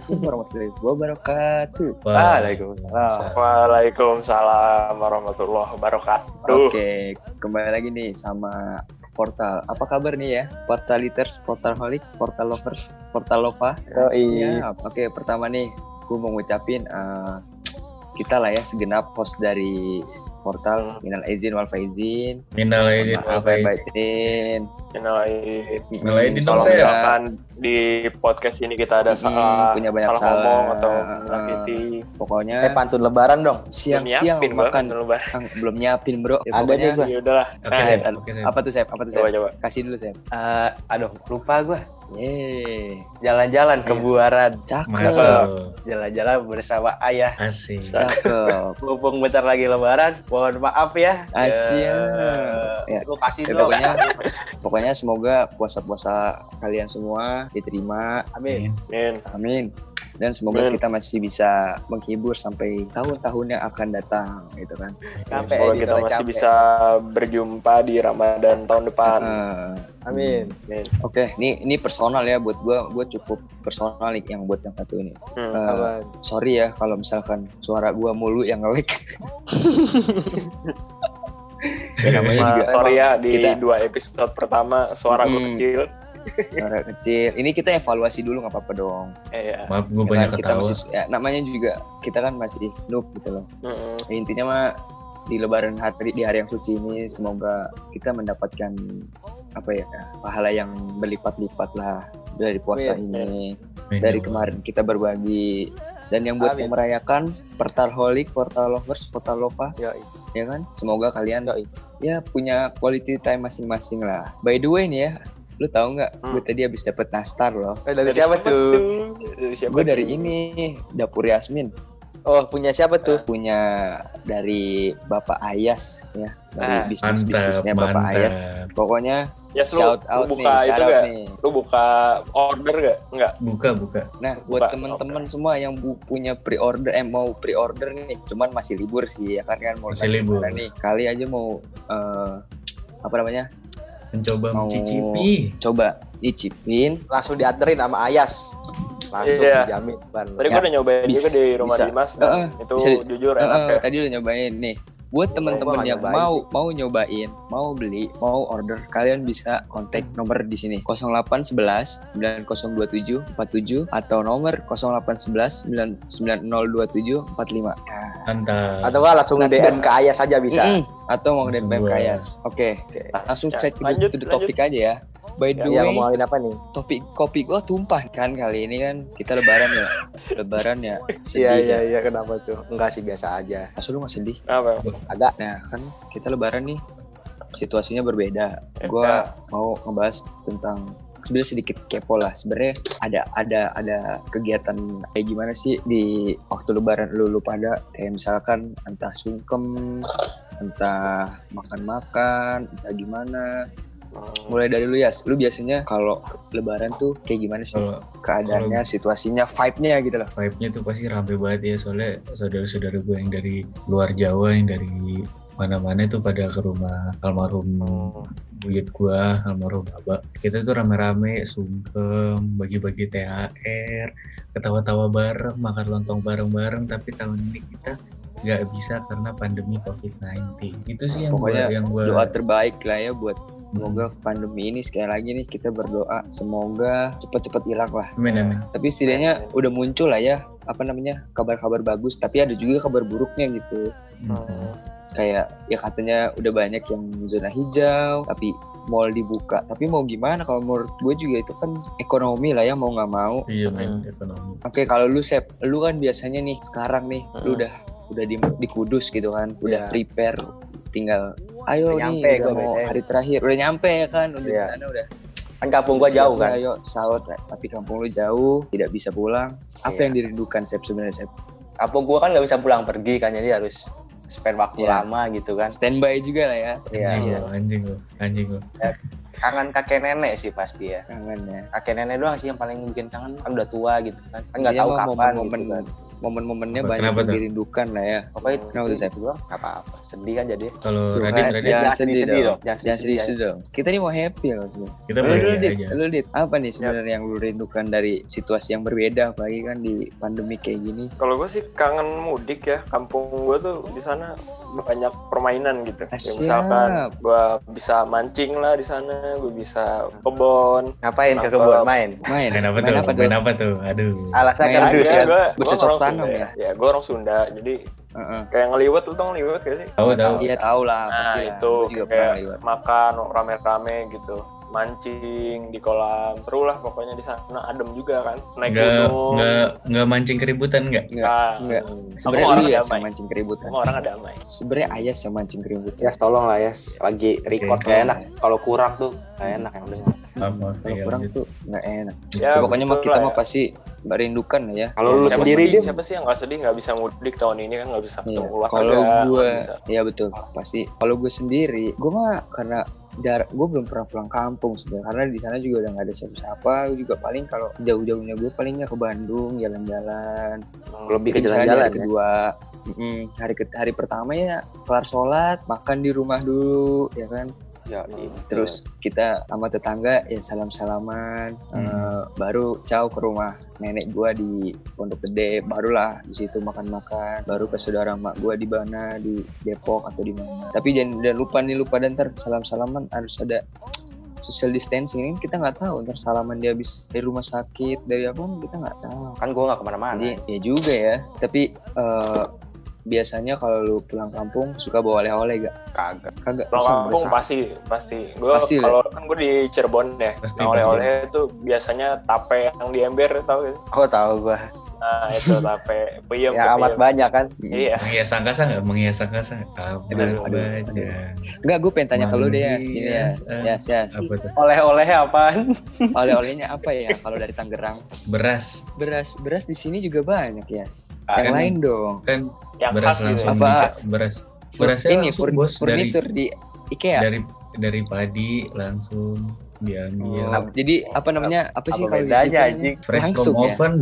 Assalamualaikum warahmatullahi wabarakatuh. Waalaikumsalam. Waalaikumsalam warahmatullahi wabarakatuh. Oke, kembali lagi nih sama portal. Apa kabar nih ya? Portaliters, Portalholic, Portal Lovers, Portal Lova. Yoi. Siap. Oke, pertama nih, gue mau ngucapin eh, kita lah ya segenap host dari portal minal izin wal faizin Minal aidin wal faizin. batin Innalillahi. Minal aidin Kalau dong, saya. misalkan di podcast ini kita ada Mm, salah, punya banyak salah ngomong salah. atau Uh, menyakiti, pokoknya Eh pantun lebaran dong. siang-siang Bang, makan dulu, Bang. Kang, belum nyiapin bro Ya, Ada pokoknya- nih, Bang. Ya udahlah. Oke, Nah. Oke, Sep. apa tuh Sep? apa tuh Sep? coba coba. kasih dulu Sep Eh, aduh, lupa gue. Yeay, Jalan-jalan ke Iya. Buaran. cakep. Jalan-jalan bersama ayah. Asik. cakep. Mumpung bentar lagi lebaran, mohon maaf ya. Asyik. Ya, Ya. Lu kasih Ya, dong. pokoknya pokoknya semoga puasa-puasa kalian semua diterima Amin. Min. amin dan semoga Amin. kita masih bisa menghibur sampai tahun-tahun yang akan datang gitu kan Sampai Semoga editor kita masih capek. bisa berjumpa di Ramadan tahun depan. Eh, Amin. Min. oke ini ini personal ya buat gua gua cukup personal nih yang buat yang satu ini Hmm. Eh, Aman. sorry ya kalau misalkan suara gua mulu yang ngelik ya namanya juga sorry ya di kita- dua episode pertama suara gue Hmm. kecil. suara kecil ini kita evaluasi dulu nggak apa-apa dong Eh, ya. Maaf gue Ya banyak kita ketawa. masih ya, namanya juga kita kan masih noob gitu loh Mm-mm. Ya, intinya mah di lebaran hari di hari yang suci ini semoga kita mendapatkan apa ya pahala yang berlipat-lipat lah dari puasa Amin. ini Amin, dari ya kemarin kita berbagi dan yang buat Amin. yang merayakan portal holic portal lovers portal lova Yoi. ya kan semoga kalian Yoi. ya punya quality time masing-masing lah by the way nih ya lu tahu nggak Hmm. gue tadi habis dapet nastar loh Eh, dari siapa tuh? Dari siapa gue dari tuh? ini dapur Yasmin Oh, punya siapa tuh? punya dari Bapak Ayas ya dari Ah, bisnis Mantap, bisnisnya Bapak mantap. Ayas pokoknya Ya, lu, shout lu out buka nih itu gak? nih Lu buka order gak? Enggak. Buka, buka. nah buat Buka, teman-teman semua yang bu- punya pre-order eh mau pre-order nih cuman masih libur sih ya kan kan mau Masih libur. nih kali aja mau eh, apa namanya Mencoba Mau- mencicipi. coba icipin Langsung dianterin sama Ayas. Langsung Iya. dijamin. Ban. Tadi Ya, gua udah nyobain bisa, juga di rumah bisa. Dimas dan Heeh, itu bisa- jujur Eh, enak eh, ya. tadi udah nyobain nih buat teman-teman gua nggak yang mau sih. mau nyobain mau beli mau order kalian bisa kontak nomor di sini 0811 9027 47 atau nomor 0811 9027 45 nah, Mantap. Atau nggak langsung Nanti- DM ke Ayas aja bisa. Mm-mm. atau mau Langsung DM gua. Kayas oke Oke. langsung Ya, straight the- lanjut, to the lanjut. topic aja ya by the Iya, way ngomongin apa nih? topik kopi gua tumpah kan kali ini kan kita lebaran ya lebaran ya sedih Iya, ya iya, iya, kenapa tuh? Enggak sih, biasa aja. Masa lu gak sedih Apa? Agak. Nah kan kita lebaran nih situasinya berbeda. Ya. Gua mau ngebahas tentang sebenarnya sedikit kepo lah. Sebenarnya ada ada ada kegiatan kayak gimana sih di waktu lebaran lu, lu pada kayak misalkan entah sungkem, entah makan-makan, entah gimana. Mulai dari lu ya, lu biasanya kalau lebaran tuh kayak gimana sih? Kalau keadaannya, situasinya, vibe-nya gitu loh. vibe-nya tuh pasti rame banget ya. Soalnya saudara-saudara gue yang dari luar Jawa yang dari mana-mana itu pada ke rumah almarhum buyut gua almarhum abah. Kita tuh rame-rame sungkem bagi-bagi THR ketawa-tawa bareng makan lontong bareng-bareng. Tapi tahun ini kita nggak bisa karena pandemi COVID-19 itu sih yang Pokoknya gua, yang gua doa terbaik lah ya buat Semoga pandemi ini sekali lagi nih kita berdoa semoga cepet-cepet hilang lah. amin amin Tapi setidaknya udah muncul lah ya apa namanya kabar-kabar bagus. Tapi ada juga kabar buruknya gitu. Mhm. Kayak ya katanya udah banyak yang zona hijau. Tapi mall dibuka. Tapi mau gimana kalau menurut gue juga itu kan ekonomi lah ya mau nggak mau. iya men ekonomi Oke kalau lu Sep, lu kan biasanya nih sekarang nih lu Hmm. udah udah di, di Kudus gitu kan, udah Iya. prepare tinggal ayo Udah nih nyampe udah gua mau biasanya. hari terakhir udah nyampe ya kan udah di Iya. sana udah Kan kampung gua jauh kan. Ayo sahur tapi kampung lu jauh, tidak bisa pulang. Apa Iya. yang dirindukan Sep sebenarnya Sep? Kampung gua kan nggak bisa pulang pergi kan, jadi harus spend waktu Iya. lama gitu kan. Standby juga lah ya. Iya, anjing iya. lo anjing lo anjing lo Kangen kakek nenek sih pasti ya. Kangen ya. Kakek nenek doang sih yang paling bikin kangen kan udah tua gitu kan. Kan nggak Iya, tahu kapan momen-momen gitu kan. Momen-momennya banyak kenapa yang tuh? dirindukan lah ya Apa itu? Kenapa tuh, Sep? Gua nggak apa-apa. Sedih kan jadi. Kalau Radit, kan, Radit, jangan Jangan sedih sedih-sedih dong dong. Jangan sedih-sedih sedih dong kita ini mau happy loh sebenarnya. kita lu, lu, dit, aja. lu, dit, apa nih sebenarnya yang lu rindukan dari situasi yang berbeda apalagi kan di pandemi kayak gini Kalau gue sih kangen mudik ya. Kampung gue tuh di sana banyak permainan gitu. Ya, misalkan gue bisa mancing lah di sana, gue bisa kebon. Ngapain ke kebun main? main Main apa tuh? main apa tuh Main apa tuh? Aduh. Alasan kardus apa? ya. gue orang tanam Sunda ya? Ya, gue orang Sunda. Jadi Heeh. kayak ngeliwet tuh tau ngeliwet gak sih? Tahu tahu. iya tahu lah Nah pasti itu juga kayak makan rame-rame gitu mancing di kolam seru lah pokoknya di sana adem juga kan naik Nggak gunung nggak nggak mancing keributan nggak? enggak Nah, enggak. semua sebenarnya orang ya yang mancing keributan semua orang ada damai sebenarnya ayas yang mancing keributan Ya tolong lah ya. Lagi record Oke. gak enak. Kalau kurang tuh gak enak yang dengar. Kalau Iya, kurang lanjut. tuh nggak enak ya Ya, pokoknya mah kita mah ya. pasti merindukan lah ya Kalau lu siapa sendiri sedih, dia siapa sih yang nggak sedih nggak bisa mudik tahun ini kan nggak bisa Iya. ketemu keluarga Kalau nggak gue, bisa. ya betul, pasti. Kalau gue sendiri, gue mah karena jarak, gue belum pernah pulang kampung sebenarnya. Karena di sana juga udah nggak ada siapa-siapa. Gue juga paling kalau jauh-jauhnya gue palingnya ke Bandung, jalan-jalan. lebih ke jalan-jalan ya. kedua. mm-mm, hari ke hari pertama ya kelar sholat, makan di rumah dulu, ya kan. Ya, gitu. Terus kita sama tetangga ya salam-salaman, Hmm. eh, baru caw ke rumah nenek gua di Pondok Gede, barulah di situ makan-makan, baru ke saudara mak gua di mana di Depok atau di mana. Tapi jangan, jangan lupa nih lupa dan ntar salam-salaman harus ada social distancing ini kita nggak tahu ntar salaman dia habis dari rumah sakit dari apa kita nggak tahu. kan gue gak ke mana-mana. Ya juga ya. Tapi eh, biasanya kalau lu pulang kampung suka bawa oleh-oleh gak? Kagak. Kagak. Pulang Masa kampung pasti pasti gue kalau kan gue di Cirebon ya Pasti, nah, oleh-oleh itu biasanya tape yang di ember tau gak sih? Oh tahu gue. nah itu tape peyem Ya amat peyem. banyak kan. Iya Menghias angkasa nggak? Menghias angkasa. Apa Aduh, aduh, aja. Enggak, gue pengen tanya ke lu deh ya, segini ya, yes, ya, ya. Apa tuh? Oleh-oleh apaan? Oleh-olehnya apa ya kalau dari Tangerang? Beras. Beras, beras di sini juga banyak ya. Yang kan- lain dong. Kan yang beras khas gitu langsung ya. Apa? dica- beras. Berasnya ini langsung, fur- bos, dari- furniture di IKEA. Dari dari padi langsung diambil. Oh, jadi apa namanya? Apa sih Apa kalau bedanya, gitu anjing? Fresh langsung from ya? oven.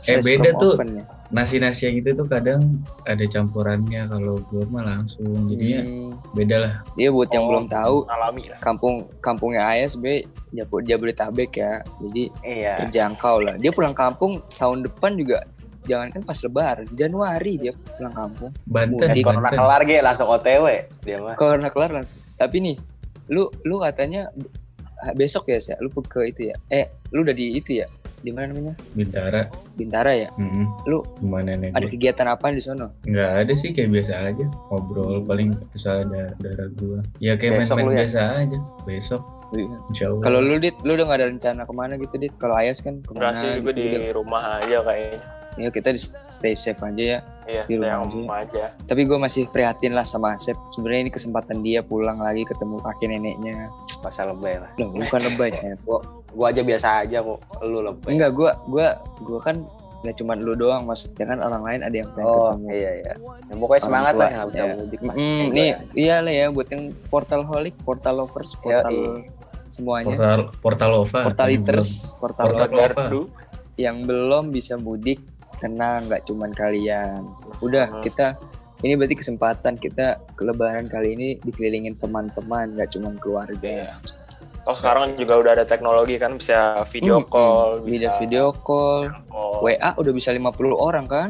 Eh Fresh beda tuh oven ya? nasi-nasi yang gitu tuh kadang ada campurannya kalau gue mah langsung jadinya Hmm, beda lah Iya buat yang Oh, belum tahu, alami lah kampung kampungnya Jabu- Jabodetabek ya. Jadi Iya. terjangkau lah. Dia pulang kampung tahun depan juga jangan kan pas lebaran Januari dia pulang kampung. Banten Mudik. Corona Banten. kelar ge langsung OTW dia mah. karena kelar langsung. Tapi nih lu lu katanya besok ya saya lu ke itu ya? Eh lu udah di itu ya? Di mana namanya? Bintara. Bintara ya? Mm-mm. Lu gimana nenek ada kegiatan apa di sono? Nggak ada sih kayak biasa aja. Ngobrol paling bisa ada darah gua. Ya kayak Besok lu main-main ya? biasa aja. Besok. Allah. Kalau lu dit lu udah gak ada rencana ke mana gitu dit? Kalau Ayas kan ke mana enggak sih gue gitu di udah. rumah aja kayaknya ya kita di stay safe aja ya iya Di stay rumah home aja tapi gue masih prihatin lah sama Asep sebenarnya ini kesempatan dia pulang lagi ketemu kakek neneknya Masa lebay lah. loh bukan lebay saya kok Gua aja biasa aja kok. Lu lebay. enggak gue gue gue kan nggak cuma lu doang maksudnya kan orang lain ada yang pengen Oh ketemu iya iya. Ya, pokoknya semangat tua, lah yang bisa ya. mudik mah. Mm, nih gua- iya lah ya buat yang portal holic, portal lovers, portal Yoi. semuanya, portal portalova portaliters, portal Portal lover apa? gardu yang belum bisa mudik tenang nggak cuman kalian. Udah Hmm. kita ini berarti kesempatan kita ke lebaran kali ini dikelilingin teman-teman nggak cuman keluarga. Iya. Oh sekarang juga udah ada teknologi kan bisa video Mm, call, mm. bisa video video call, call. WA udah bisa 50 orang kan?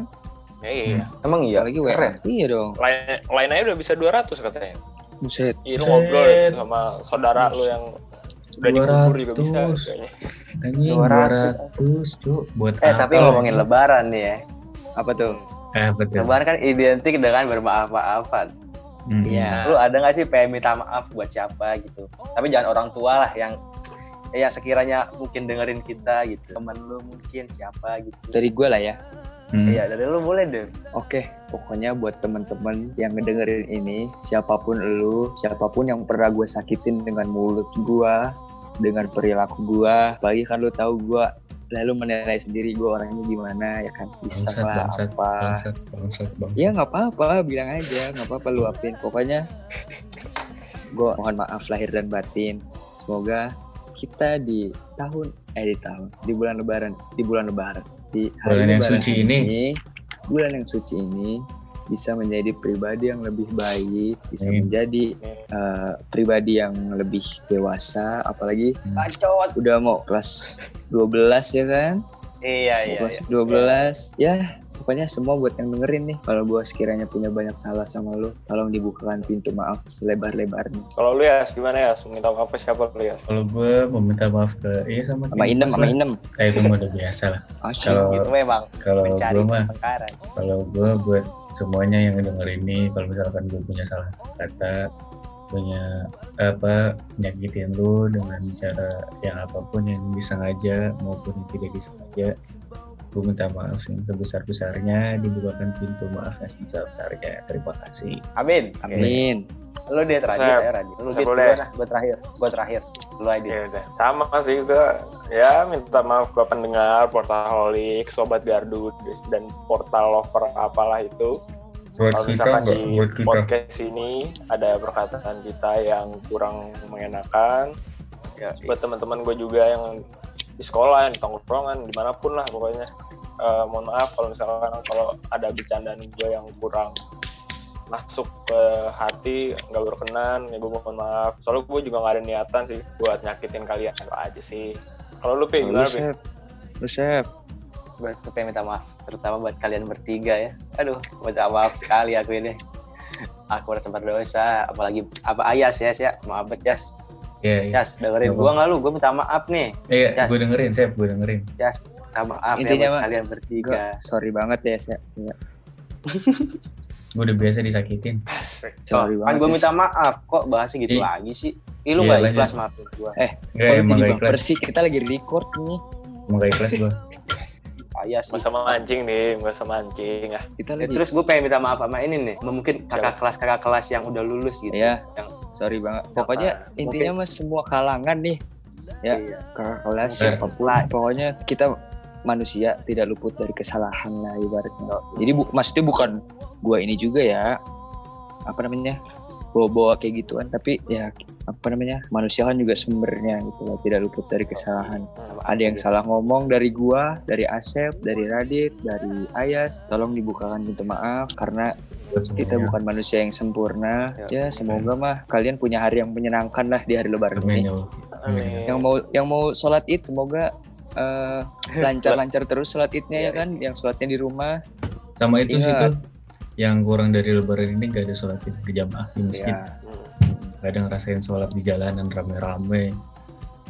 Iya. Emang iya. Apalagi WA. Keren. Iya dong. Lain lain aja udah bisa 200 katanya. Buset. Iya lu Buset. ngobrol ya sama saudara lu yang udah dikubur juga bisa 200. kayaknya. anjing 200. 200 cuk buat Eh apa tapi ngomongin lebaran nih ya. Apa tuh? eh betul Lebaran kan identik dengan bermaaf-maafan. Mm-mm. Iya. Lu ada gak sih pengen minta maaf buat siapa gitu? Tapi jangan orang tua lah yang ya sekiranya mungkin dengerin kita gitu. Temen lu mungkin siapa gitu. Dari gue lah ya. Mm. Iya dari lu boleh deh. Oke, pokoknya buat temen-temen yang ngedengerin ini, siapa pun lu, siapa pun yang pernah gue sakitin dengan mulut gue, dengan perilaku gue, apalagi kan lu tahu gue lalu menilai sendiri gue orangnya gimana ya kan? Bisa bangsat lah bangsat apa? bangsat bangsat bangsat. Ya nggak apa-apa bilang aja nggak apa-apa luapin pokoknya gue mohon maaf lahir dan batin. Semoga kita di tahun eh di tahun di bulan lebaran di bulan lebaran di hari Bulan yang suci ini. bulan yang suci ini bisa menjadi pribadi yang lebih baik, bisa Amin. menjadi eh, pribadi yang lebih dewasa, apalagi Hmm. Udah mau kelas 12 ya kan? Iya Mau iya. kelas iya. 12. Ya, pokoknya semua buat yang dengerin nih. Kalau gua sekiranya punya banyak salah sama lu, tolong dibukakan pintu maaf selebar-lebarnya. Kalau lu ya gimana ya? Minta maaf ke siapa lu ya? Kalau gue meminta maaf ke iya sama Sama Inem, sama. Inem. Kayak itu mah udah biasa lah. Kalau Itu memang kalau mencari gue mah kalau gue buat semuanya yang denger ini kalau misalkan gue punya salah kata punya apa nyakitin lu dengan cara yang apa pun yang disengaja maupun yang tidak disengaja gue minta maaf yang sebesar besarnya dibukakan pintu maaf yang sebesar besarnya terima kasih Amin. Amin. Lu dia terakhir Saya- ya Radit. Lu dia boleh. lah. Gua terakhir. Gua terakhir. Lu aja. Ya udah, sama sih gue ya minta maaf ke pendengar Portaholic, Sobat Gardu dan Portal Lover apalah itu. buat Kalau kita misalkan di buat kita podcast ini ada perkataan kita yang kurang mengenakan, Ya, buat teman-teman gue juga yang di sekolah, yang di tongkrongan, di mana pun lah pokoknya. Eh, mohon maaf kalau misalkan kalau ada bercandaan gue yang kurang masuk ke hati nggak berkenan ya gue mohon maaf soalnya gue juga nggak ada niatan sih buat nyakitin kalian itu aja sih kalau lu Pi Lu gimana Pi? Sep. Lu Sep. Gue tuh pengen minta maaf, terutama buat kalian bertiga ya. Aduh, minta maaf sekali aku ini. Aku udah sempat dosa, apalagi apa Ayas ya, ya. Maaf banget Yas. Ya ya Yas, dengerin Nggak gua nggak lu? Gua minta maaf nih. eh, Yes. gue dengerin Sep gue dengerin Minta maaf Intinya, ya buat Mak. kalian bertiga. Gua sorry banget ya, Sep. Ya, gue udah biasa disakitin sorry kan banget. gue ya. minta maaf, kok bahasnya gitu Ih. lagi sih? Ih lu Iya, nggak lanjut. ikhlas maafin gua. Eh, Enggak Kok jadi gak baper ikhlas sih? Kita lagi record nih. emang gak ikhlas gue Sih. Gak usah mancing nih, gak usah mancing ah. Kita Ya, terus gue pengen minta maaf sama ini nih, mungkin kakak kelas kakak kelas yang udah lulus gitu. ya, Yang- sorry banget. Pokoknya Apa? intinya mah semua kalangan nih, Ya. Iya. kakak kelas siapa pun. Pokoknya kita manusia tidak luput dari kesalahan lah ibaratnya. Jadi bu, maksudnya bukan gua ini juga ya, apa namanya, bawa-bawa kayak gituan. Tapi ya apa namanya, manusia kan juga sumbernya gitu loh, tidak luput dari kesalahan. Hmm. Ada yang salah ngomong dari gua, dari Asep, dari Radit, dari Ayas. Tolong dibukakan pintu maaf karena kita semuanya. bukan manusia yang sempurna. Ya. Ya, semoga mah kalian punya hari yang menyenangkan lah di hari lebaran Amin ini. ya Allah. Amin. Yang mau yang mau sholat id semoga eh, lancar-lancar terus sholat idnya ya kan. Yang sholatnya di rumah. sama itu sih Ingat. tuh yang kurang dari lebaran ini gak ada sholat id berjamaah di masjid Ya, Hmm. gak ada ngerasain sholat di jalanan rame-rame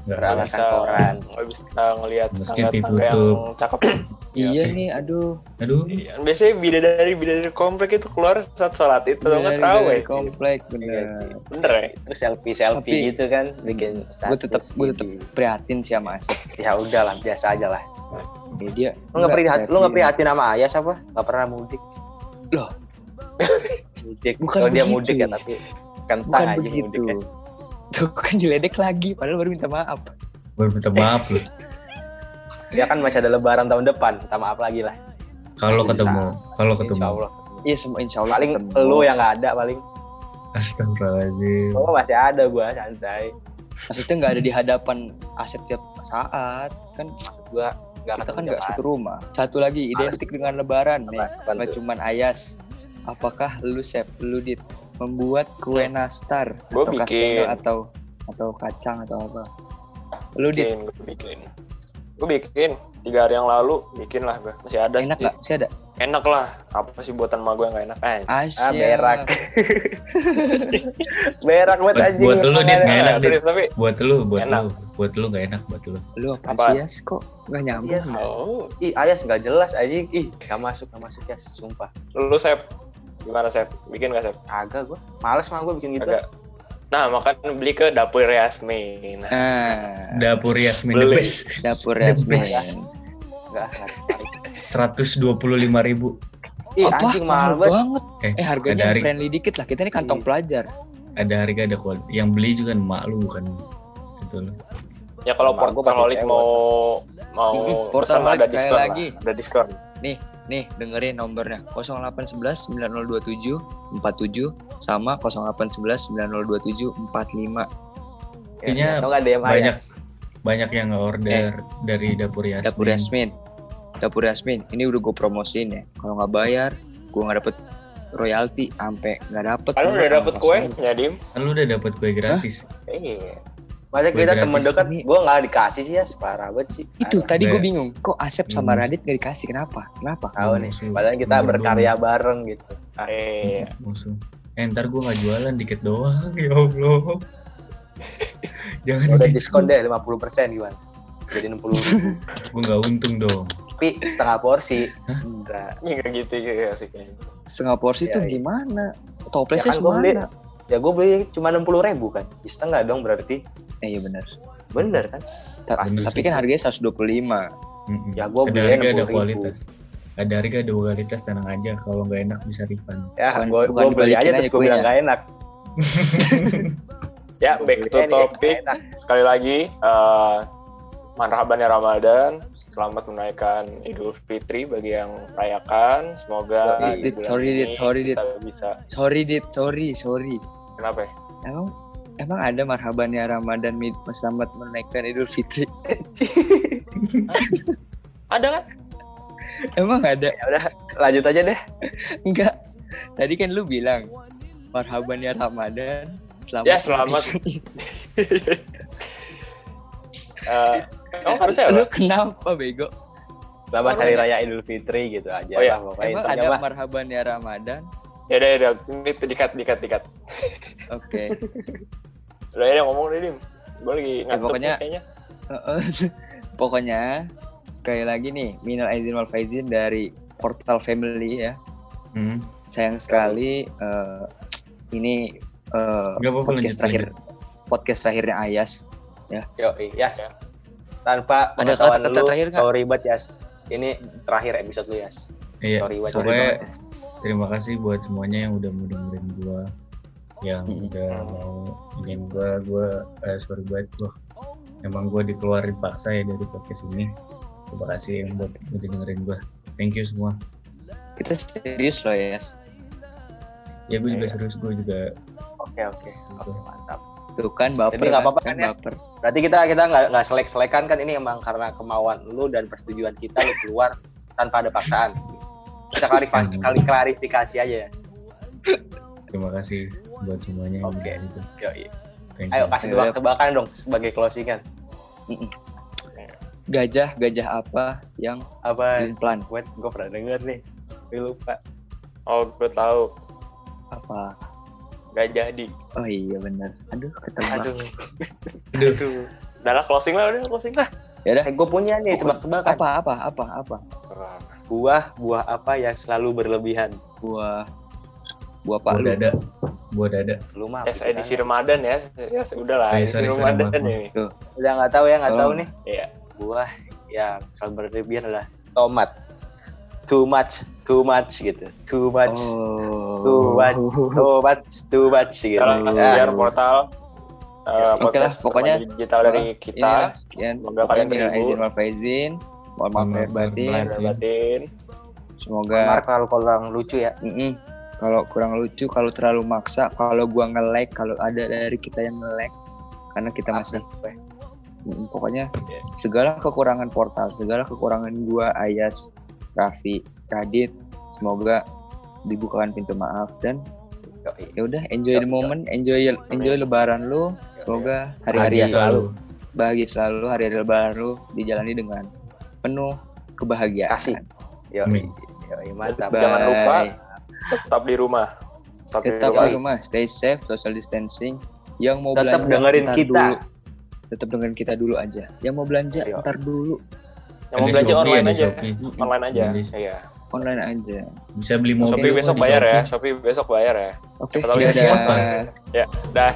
gak Nggak bisa, koran. nggak bisa ngelihat Masjid tangga-tangga yang ditutup. cakep. iya eh. nih, aduh. aduh Iya, Biasanya bidadari bidadari komplek itu keluar saat sholat itu Dari- nggak dari terawih. komplek bener. Iya, Bener ya? Terus selfie selfie Tapi- gitu kan, bikin status. Gue tetap gue tetap gitu. prihatin sih sama Asep. Ya udahlah, biasa aja lah. Ya, dia Lu nggak prihatin, lu nggak prihatin sama Ayas apa? Nggak pernah mudik. Loh. mudik. Bukan Kalau dia mudik ya tapi kentang Bukan aja begitu. mudiknya. Tuh kan diledek lagi, padahal baru minta maaf. baru minta maaf loh Dia kan masih ada lebaran tahun depan, minta maaf lagi lah. kalau ketemu kalau Insya ketemu Allah. Iya, semua insya Allah. Paling lu yang nggak ada paling. astagfirullahaladzim Oh masih ada gua santai. Maksudnya nggak ada di hadapan Asep tiap saat. Kan Maksud gua nggak kita kan nggak satu rumah. Satu lagi identik dengan lebaran nih. tuh? cuman Ayas. Apakah lu Sep, lu dit membuat kue nastar Gua atau bikin. kastengel atau atau kacang atau apa? Lu dit Bikin, gue bikin. Gue bikin tiga hari yang lalu bikin lah gue masih ada enak nggak? Sih ada. Enak lah. Apa sih buatan emak gue yang gak enak? Eh. Ah, berak. Berak buat Buat- anjing. buat lu, Dit, nggak enak, Dit. serius tapi buat lu buat Enak. lu buat lu gak enak buat lu Lu apa, Apa? sih Yas? Kok nggak nyambung? Yes. oh, Ih, Ayas nggak jelas anjing. Ih, nggak masuk, nggak masuk ya, sumpah. lu Sep gimana Sep? Bikin gak Sep? Kagak gua. Males mah gua bikin gitu. Agak. Nah, makanya beli ke dapur Yasmin. Nah, dapur Yasmin the Beli. best dapur The Yasmin. Enggak, seratus dua puluh lima ribu Ih, Apa? anjing mahal banget. banget. eh, Eh harganya hari- friendly dikit lah. Kita ini kantong Iya. pelajar. ada harga ada kualitas yang beli juga emak lu bukan gitu loh ya kalau Emak gua Portaholic pakai mau mau Mm-mm, pesan Portaholic ada diskon lah. lagi. Ada diskon. Nih dengerin nomornya 0811 9027 47 sama 0811 9027 45. Kayaknya DM banyak Ayas. banyak yang order dari dapur Yasmin Dapur Yasmin. Dapur Yasmin ini udah gue promosiin ya kalau nggak bayar gue nggak dapet royalti sampai nggak dapet Kan udah dapet kue, ya Dim? Kan lu udah dapet kue gratis. Iya. Masa Kue kita temen gratis. dekat, gue nggak dikasih sih ya, separah banget sih. itu Aduh, tadi gue Kayak- bingung kok Asep sama Hmm. Radit nggak dikasih kenapa kenapa tahu nih. Padahal kita berkarya bareng gitu. Iya. Musuh. Eh, ntar gue gak jualan dikit doang ya Allah. Jangan udah gitu. diskon deh 50% gimana? Jadi 60 ribu. Gue gak untung dong. Tapi setengah porsi. Enggak. Ya nggak gitu ya sih kayaknya. setengah porsi Iya, tuh iya. gimana toplesnya Ya kan gua beli- Ya gue beli cuma 60 ribu kan. Setengah dong berarti. eh, iya benar Bener kan? Ta- Pasti tapi kan harganya 125 Mm-mm. Ya, gua ada belinya harga ada 60.000. kualitas. Ada harga ada kualitas tenang aja. Kalau nggak enak bisa refund. Ya gue gue beli aja terus gue bilang gak enak. Ya, back to topic. nggak. Sekali lagi, eh marhaban ya Ramadan. Selamat menaikkan Idul Fitri bagi yang merayakan. Semoga di Dit, bulan sorry, ini Dit, sorry, Dit. kita bisa. sorry dit sorry sorry Kenapa? ya? emang emang ada marhaban ya Ramadan selamat menaikkan Idul Fitri Ada kan? emang ada Ya udah lanjut aja deh. enggak tadi kan lu bilang marhaban ya Ramadan selamat Ya, selamat. menaikkan- Emang harusnya lu apa? kenapa bego Selamat Hari Raya Idul Fitri gitu aja Oh, iya. lah pokoknya emang ada mah. marhaban ya Ramadan Ya udah, ya udah. Ini dikat, dikat, dikat. oke Udah ya ngomong deh, Dim. Gue lagi ngantuk pokoknya- nih kayaknya. Heeh. pokoknya sekali lagi nih minal aidin wal faizin dari Portal Family ya Hmm. sayang sekali eh, ini eh, apa-apa, podcast lanjut, terakhir podcast terakhirnya Ayas Yo, Yas. Ya. Tanpa Ada pengetahuan kata-kata lu, terakhir nggak? sorry banget Yas. Ini terakhir episode lu Yas. Iya. Sorry banget. sorry banget. Terima kasih buat semuanya yang udah mau dengerin gua yang Mm-mm. udah mau ingin gua gua eh, sorry banget gua emang gua dikeluarin paksa ya dari podcast ini terima kasih yang buat udah dengerin gua thank you semua kita serius loh Yas ya gue juga Iya. serius gue juga Oke, oke. Oke, mantap. Tuh kan baper Jadi nggak apa-apa kan, kan, baper Berarti kita kita nggak nggak selek-selekan kan ini emang karena kemauan lu dan persetujuan kita lu keluar tanpa ada paksaan. Kita klarifikasi, kali klarifikasi aja ya. terima kasih buat semuanya Oke. udah itu Yo, thank Ayo kasih tebak-tebakan dong sebagai closingan. gajah gajah apa yang Apa? plan Gue gue pernah denger nih. Tapi lupa. Oh, gue tahu. apa Gak jadi. oh iya bener aduh ketebak Aduh. Aduh. Aduh. Udah lah, closing lah, udah closing lah. ya udah Eh, gue punya nih tebak-tebakan. apa apa apa apa Buah buah apa yang selalu berlebihan? buah buah buah palu dada buah dada Lu mah. Ya, pikiran. edisi Ramadan ya. Ya, udah lah, Oh, iya, edisi Ramadan ini. Udah nggak tahu ya nggak tahu nih. Iya. Buah yang selalu berlebihan adalah tomat. Too much, too much gitu. Too much. oh Too much, too much, too much gitu. Sekarang Ya. sekian portal. eh, Oke lah, pokoknya, digital dari kita. sekian Semoga kalian minal terhibur. aidin wal faizin mohon maaf lahir batin batin. semoga Mark kalau kurang lucu ya. Mm-mm. Kalau kurang lucu, kalau terlalu maksa, kalau gua nge-lag, kalau ada dari kita yang nge-lag, karena kita masih? Mm, pokoknya segala kekurangan portal, segala kekurangan gua, Ayas, Raffi, Radit, semoga dibukakan pintu maaf dan ya udah enjoy the moment, enjoy enjoy lebaran lu, semoga hari-hari yang selalu. bahagia selalu, hari-hari lebaran lu dijalani dengan penuh kebahagiaan. Kasih. Yo, Amin. yo, mantap. Bye. Jangan lupa tetap di rumah. Tetap, tetap di rumah. di rumah, stay safe, social distancing. Yang mau Tetap belanja dengerin ntar kita. Dulu. Tetap dengerin kita dulu aja. Yang mau belanja Ayo. ntar dulu, Yang mau belanja online aja. Online aja. Iya. Online aja. bisa beli mobil Shopee besok bayar ya. Shopee. Besok bayar ya. Oke, tahu dia dadah. siapa? Ya, dah.